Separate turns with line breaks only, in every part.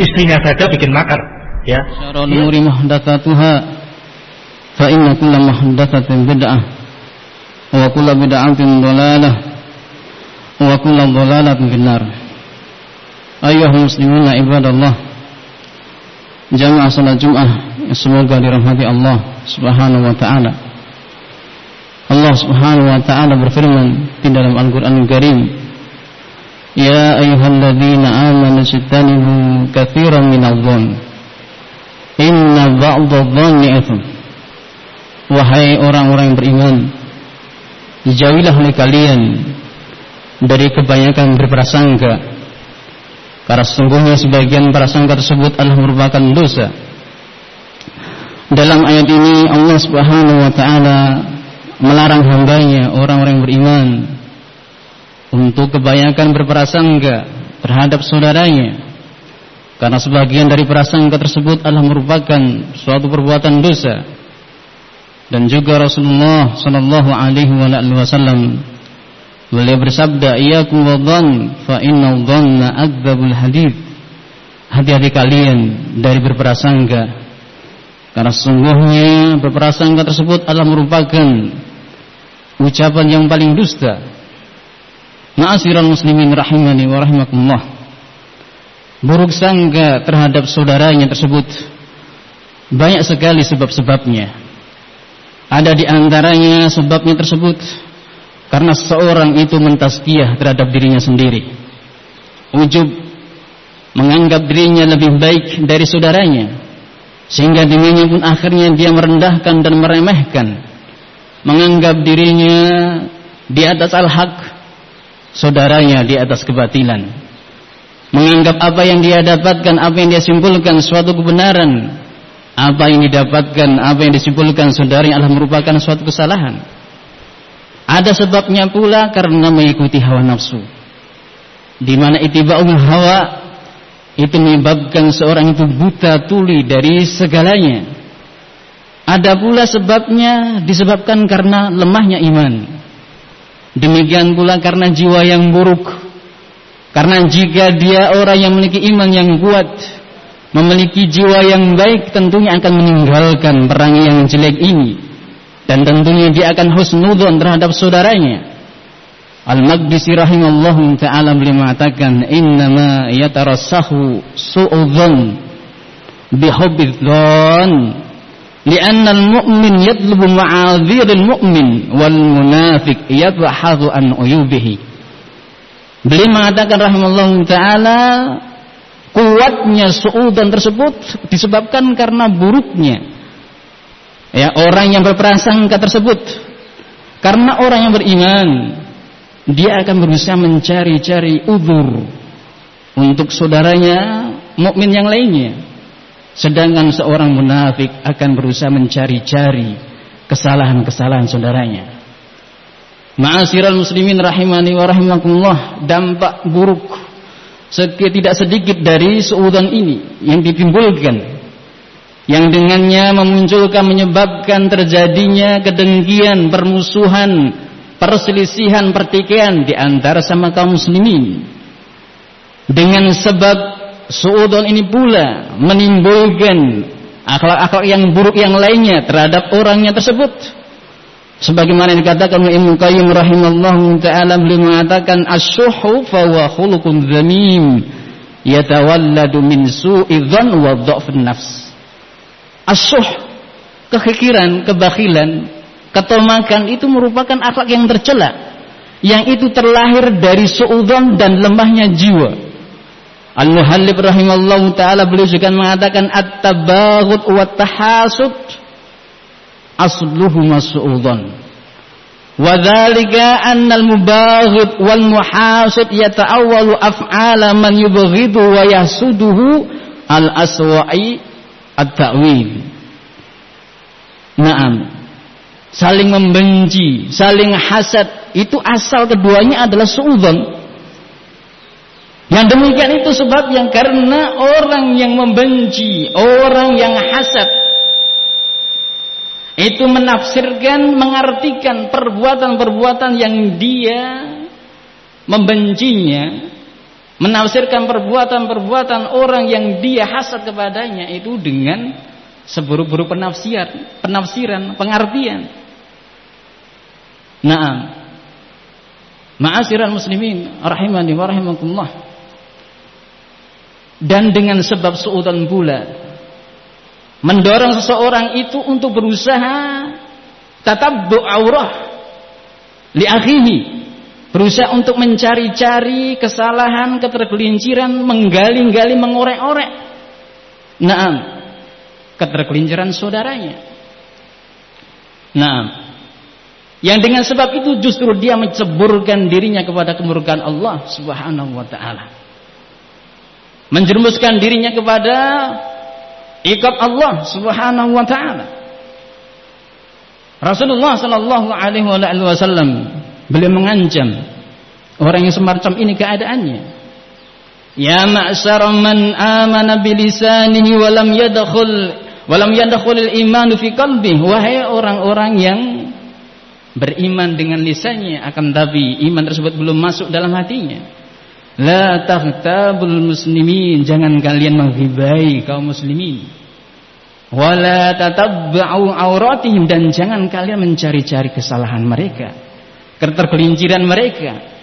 istrinya saja bikin makar ya
syarul umuri muhdatsatuha fa inna kulla muhdatsatin bid'ah wa kulla bid'atin dhalalah wa kulla dhalalatin finnar ayyuhal muslimuna ibadallah jamaah salat Jumat semoga dirahmati Allah Subhanahu wa taala. Allah Subhanahu wa taala berfirman di dalam Al-Qur'an Al-Karim, "Ya ayyuhalladzina amanu istanibu katsiran minadh-dhann. Inna ba'dadh-dhanni itsm." Wahai orang-orang yang beriman, jauhilah oleh kalian dari kebanyakan berprasangka. Karena sesungguhnya sebagian prasangka tersebut adalah merupakan dosa. Dalam ayat ini Allah Subhanahu wa taala melarang hambanya orang-orang beriman untuk kebanyakan berprasangka terhadap saudaranya. Karena sebagian dari prasangka tersebut adalah merupakan suatu perbuatan dosa. Dan juga Rasulullah sallallahu alaihi wasallam beliau bersabda iyyakum wadhann fa inna dhanna adzabul hadith hati-hati kalian dari berprasangka. Karena sungguhnya berprasangka tersebut adalah merupakan ucapan yang paling dusta. Ma'asyiral muslimin rahimani wa rahimakumullah. Buruk sangka terhadap saudaranya tersebut banyak sekali sebab-sebabnya. Ada di antaranya sebabnya tersebut karena seorang itu mentazkiyah terhadap dirinya sendiri. Ujub menganggap dirinya lebih baik dari saudaranya sehingga dengannya pun akhirnya dia merendahkan dan meremehkan menganggap dirinya di atas al-haq saudaranya di atas kebatilan menganggap apa yang dia dapatkan apa yang dia simpulkan suatu kebenaran apa yang didapatkan apa yang disimpulkan saudaranya adalah merupakan suatu kesalahan ada sebabnya pula karena mengikuti hawa nafsu di mana itiba'ul hawa itu menyebabkan seorang itu buta tuli dari segalanya. Ada pula sebabnya disebabkan karena lemahnya iman. Demikian pula karena jiwa yang buruk. Karena jika dia orang yang memiliki iman yang kuat, memiliki jiwa yang baik, tentunya akan meninggalkan perang yang jelek ini. Dan tentunya dia akan husnudon terhadap saudaranya. Al-Maqdisi rahimallahu taala beliau mengatakan innama yatarassahu su'udzan bihubbidhan al-mu'min yatlubu ma'adhiril mu'min wal munafiq yabhadhu an uyubihi Beliau mengatakan rahimallahu taala kuatnya su'udzan tersebut disebabkan karena buruknya. Ya orang yang berprasangka tersebut. Karena orang yang beriman dia akan berusaha mencari-cari uzur untuk saudaranya mukmin yang lainnya. Sedangkan seorang munafik akan berusaha mencari-cari kesalahan-kesalahan saudaranya. Ma'asyiral muslimin rahimani wa rahimakumullah, dampak buruk tidak sedikit dari seudan ini yang ditimbulkan yang dengannya memunculkan menyebabkan terjadinya kedengkian, permusuhan, perselisihan pertikaian di antara sama kaum muslimin dengan sebab suudon ini pula menimbulkan akhlak-akhlak yang buruk yang lainnya terhadap orangnya tersebut sebagaimana dikatakan oleh Ibnu Qayyim rahimallahu taala beliau mengatakan asyuhu fa huwa khuluqun dhamim yatawalladu min su'i wa dha'fin nafs asyuh kekikiran kebakhilan Ketomakan itu merupakan akhlak yang tercela. Yang itu terlahir dari suudzon dan lemahnya jiwa. Al-Muhallib rahimallahu taala beliau juga mengatakan at-tabaghut wa tahasud asluhu masuudzon. Wa dzalika anna al-mubaghid wal muhasib yata'awwalu af'ala man yubghidu wa yahsuduhu al-aswa'i at-ta'wil. Naam saling membenci, saling hasad, itu asal keduanya adalah suudzon. Yang demikian itu sebab yang karena orang yang membenci, orang yang hasad itu menafsirkan, mengartikan perbuatan-perbuatan yang dia membencinya menafsirkan perbuatan-perbuatan orang yang dia hasad kepadanya itu dengan seburuk-buruk penafsiran, penafsiran, pengertian. Naam. Ma'asyiral muslimin rahimani wa rahimakumullah. Dan dengan sebab suudan pula mendorong seseorang itu untuk berusaha tatabbu aurah li akhihi berusaha untuk mencari-cari kesalahan, ketergelinciran, menggali-gali, mengorek-orek. Naam, ketergelinciran saudaranya. Nah, yang dengan sebab itu justru dia menceburkan dirinya kepada kemurkaan Allah Subhanahu wa taala. Menjerumuskan dirinya kepada ikat Allah Subhanahu wa taala. Rasulullah sallallahu alaihi wasallam beliau mengancam orang yang semacam ini keadaannya. Ya ma'syar man amana bilisanihi wa lam yadkhul walam yadkhulul imanu fi qalbi wahai orang-orang yang beriman dengan lisannya akan tapi iman tersebut belum masuk dalam hatinya la taghtabul muslimin. Jangan kalian menghibai kaum muslimin. Wala tatabba'u auratihim. Dan jangan kalian mencari-cari kesalahan mereka. Ketergelinciran mereka.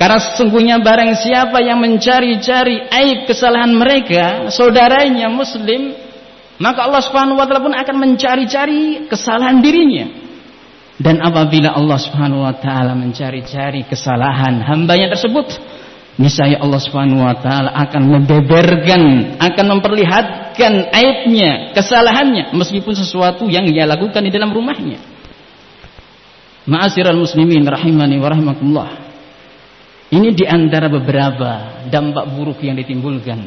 Karena sesungguhnya barang siapa yang mencari-cari aib kesalahan mereka saudaranya muslim maka Allah Subhanahu wa taala pun akan mencari-cari kesalahan dirinya. Dan apabila Allah Subhanahu wa taala mencari-cari kesalahan hambanya tersebut, niscaya Allah Subhanahu wa taala akan membeberkan, akan memperlihatkan aibnya, kesalahannya meskipun sesuatu yang ia lakukan di dalam rumahnya. Ma'asyiral muslimin rahimani wa rahimakumullah. Ini di antara beberapa dampak buruk yang ditimbulkan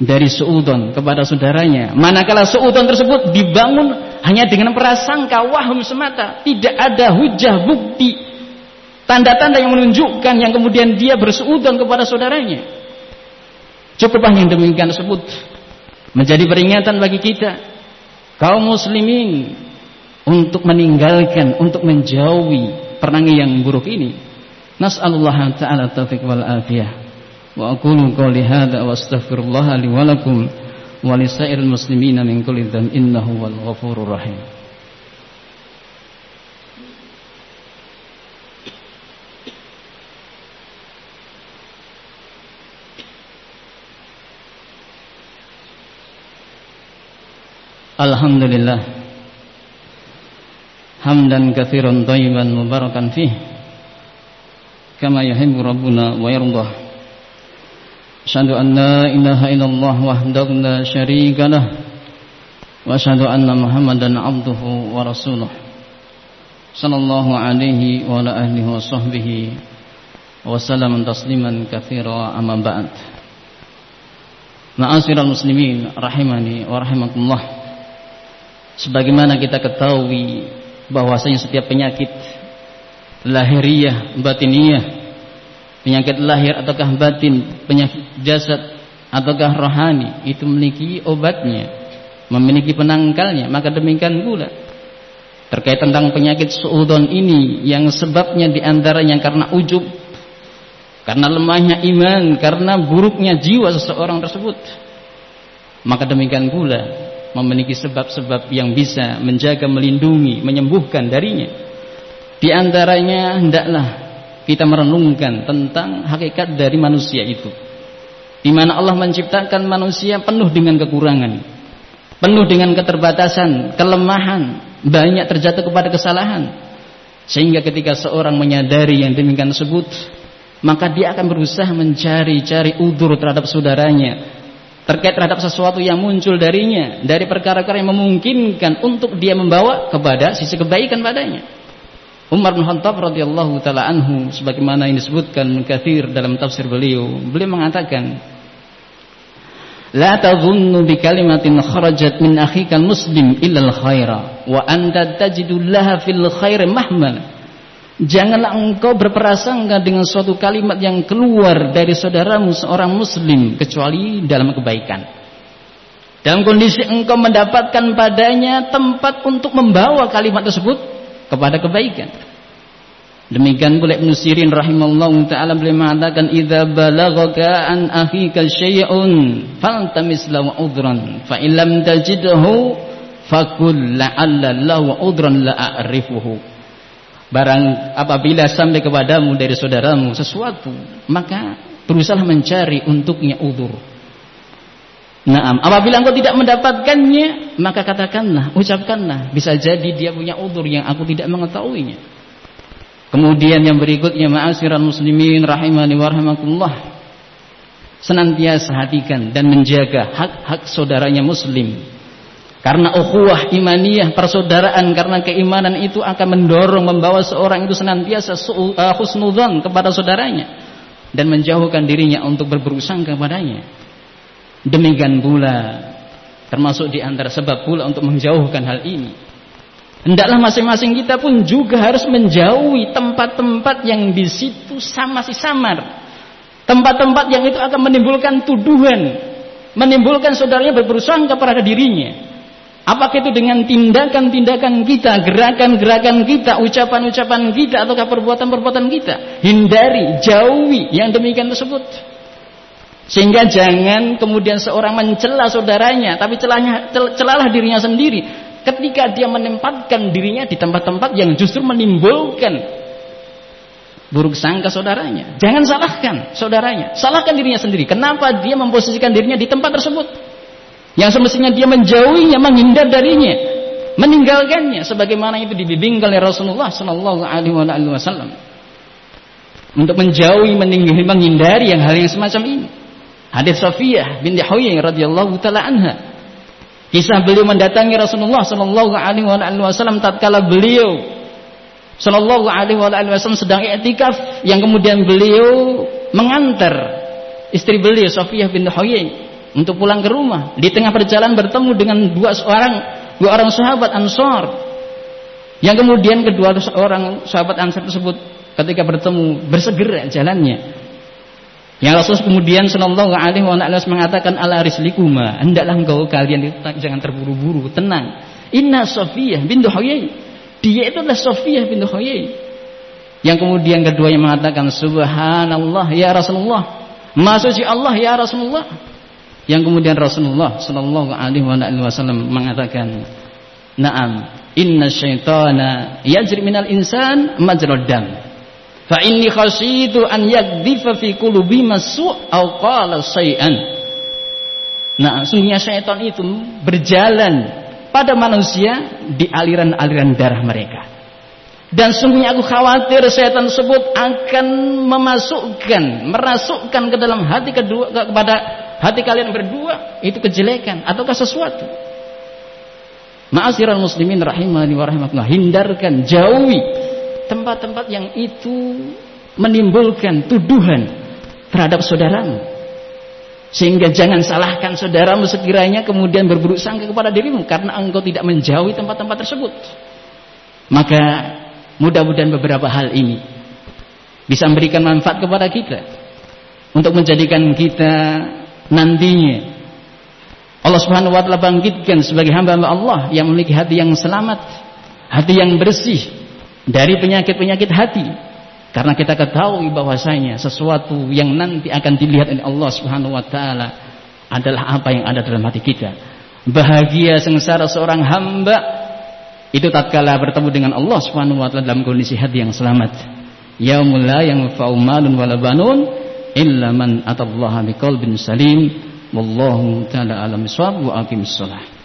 dari suudon kepada saudaranya. Manakala suudon tersebut dibangun hanya dengan prasangka wahum semata, tidak ada hujah bukti Tanda-tanda yang menunjukkan yang kemudian dia berseudon kepada saudaranya. Cukuplah yang demikian tersebut menjadi peringatan bagi kita kaum muslimin untuk meninggalkan, untuk menjauhi perangai yang buruk ini. Nas'alullah taala taufik wal afiyah. Wa aqulu qawli hadha wa astaghfirullah li wa lakum wa li sa'iril muslimina min kulli dhanbin innahu wal ghafurur rahim. Alhamdulillah. Hamdan kathiran tayyiban mubarakan fih. Kama wa yardah. Asyadu an la ilaha illallah Wa asyadu muhammadan abduhu wa rasuluh. Sallallahu alaihi wa la ahlihi tasliman kathira amma ba'd. Muslimin rahimani wa Sebagaimana kita ketahui bahwasanya setiap penyakit lahiriah, batiniyah penyakit lahir ataukah batin, penyakit jasad ataukah rohani itu memiliki obatnya, memiliki penangkalnya. Maka demikian pula terkait tentang penyakit suudon ini yang sebabnya di antaranya karena ujub, karena lemahnya iman, karena buruknya jiwa seseorang tersebut. Maka demikian pula memiliki sebab-sebab yang bisa menjaga, melindungi, menyembuhkan darinya. Di antaranya hendaklah kita merenungkan tentang hakikat dari manusia itu. Di mana Allah menciptakan manusia penuh dengan kekurangan, penuh dengan keterbatasan, kelemahan, banyak terjatuh kepada kesalahan. Sehingga ketika seorang menyadari yang demikian tersebut, maka dia akan berusaha mencari-cari udur terhadap saudaranya terkait terhadap sesuatu yang muncul darinya dari perkara-perkara yang memungkinkan untuk dia membawa kepada sisi kebaikan padanya. Umar bin Khattab radhiyallahu taala anhu sebagaimana yang disebutkan kathir dalam tafsir beliau beliau mengatakan La tadhunnu bi kalimatin kharajat min akhika muslim illa al-khaira wa anta tajidu laha fil khair mahmal Janganlah engkau berprasangka dengan suatu kalimat yang keluar dari saudaramu seorang muslim kecuali dalam kebaikan. Dalam kondisi engkau mendapatkan padanya tempat untuk membawa kalimat tersebut kepada kebaikan. Demikian pula Ibnu Sirin rahimallahu taala beliau mengatakan idza balaghaka an akhika syai'un faltamis lahu udran fa in lam tajidhu fakul la'alla lahu udran la. Barang apabila sampai kepadamu dari saudaramu sesuatu, maka berusaha mencari untuknya udur. Naam, apabila engkau tidak mendapatkannya, maka katakanlah, ucapkanlah, bisa jadi dia punya udur yang aku tidak mengetahuinya. Kemudian yang berikutnya ma'asyiral muslimin rahimani wa rahimakumullah. Senantiasa hatikan dan menjaga hak-hak saudaranya muslim. Karena ukhuwah imaniyah persaudaraan karena keimanan itu akan mendorong membawa seorang itu senantiasa uh, husnudzan kepada saudaranya dan menjauhkan dirinya untuk berburuk sangka kepadanya. Demikian pula termasuk di antara sebab pula untuk menjauhkan hal ini Hendaklah masing-masing kita pun juga harus menjauhi tempat-tempat yang di situ sama si samar. Tempat-tempat yang itu akan menimbulkan tuduhan, menimbulkan saudaranya berperusahaan kepada dirinya. Apakah itu dengan tindakan-tindakan kita, gerakan-gerakan kita, ucapan-ucapan kita, ataukah perbuatan-perbuatan kita? Hindari, jauhi yang demikian tersebut. Sehingga jangan kemudian seorang mencela saudaranya, tapi celahnya, celalah dirinya sendiri ketika dia menempatkan dirinya di tempat-tempat yang justru menimbulkan buruk sangka saudaranya. Jangan salahkan saudaranya, salahkan dirinya sendiri. Kenapa dia memposisikan dirinya di tempat tersebut? Yang semestinya dia menjauhinya, menghindar darinya, meninggalkannya sebagaimana itu dibimbing oleh Rasulullah sallallahu alaihi wasallam. Untuk menjauhi, meninggalkan, menghindari yang hal yang semacam ini. Hadis Safiyah binti Huyai radhiyallahu taala anha Kisah beliau mendatangi Rasulullah sallallahu alaihi wasallam tatkala beliau sallallahu alaihi wasallam sedang i'tikaf yang kemudian beliau mengantar istri beliau Safiyah bin Huyai untuk pulang ke rumah. Di tengah perjalanan bertemu dengan dua orang dua orang sahabat Ansar. Yang kemudian kedua orang sahabat Ansar tersebut ketika bertemu bersegera jalannya yang Rasul kemudian Shallallahu Alaihi Wasallam mengatakan ala rislikuma hendaklah engkau kalian jangan terburu-buru tenang. Inna Sofiyah bintu Huyai dia itu adalah Sofiyah bintu Huyai. Yang kemudian keduanya mengatakan Subhanallah ya Rasulullah. Maksudnya Allah ya Rasulullah. Yang kemudian Rasulullah Shallallahu Alaihi Wasallam mengatakan, Naam, inna syaitana yajri minal insan majrad dam. Fa inni khasyitu an yakdhifa fi qulubi masu' au qala syai'an. Nah, sungguhnya syaitan itu berjalan pada manusia di aliran-aliran darah mereka. Dan sungguhnya aku khawatir syaitan tersebut akan memasukkan, merasukkan ke dalam hati kedua kepada hati kalian berdua itu kejelekan ataukah sesuatu. Ma'asyiral muslimin rahimani wa rahimakumullah, hindarkan, jauhi tempat-tempat yang itu menimbulkan tuduhan terhadap saudaramu. Sehingga jangan salahkan saudaramu sekiranya kemudian berburuk sangka kepada dirimu karena engkau tidak menjauhi tempat-tempat tersebut. Maka mudah-mudahan beberapa hal ini bisa memberikan manfaat kepada kita untuk menjadikan kita nantinya Allah Subhanahu wa taala bangkitkan sebagai hamba-hamba Allah yang memiliki hati yang selamat, hati yang bersih, dari penyakit-penyakit hati karena kita ketahui bahwasanya sesuatu yang nanti akan dilihat oleh Allah Subhanahu wa taala adalah apa yang ada dalam hati kita. Bahagia sengsara seorang hamba itu tatkala bertemu dengan Allah Subhanahu wa taala dalam kondisi hati yang selamat. Yaumul la yanfa'u malun wala banun illa man atallaha biqalbin salim. Wallahu taala alam wa aqimis shalah.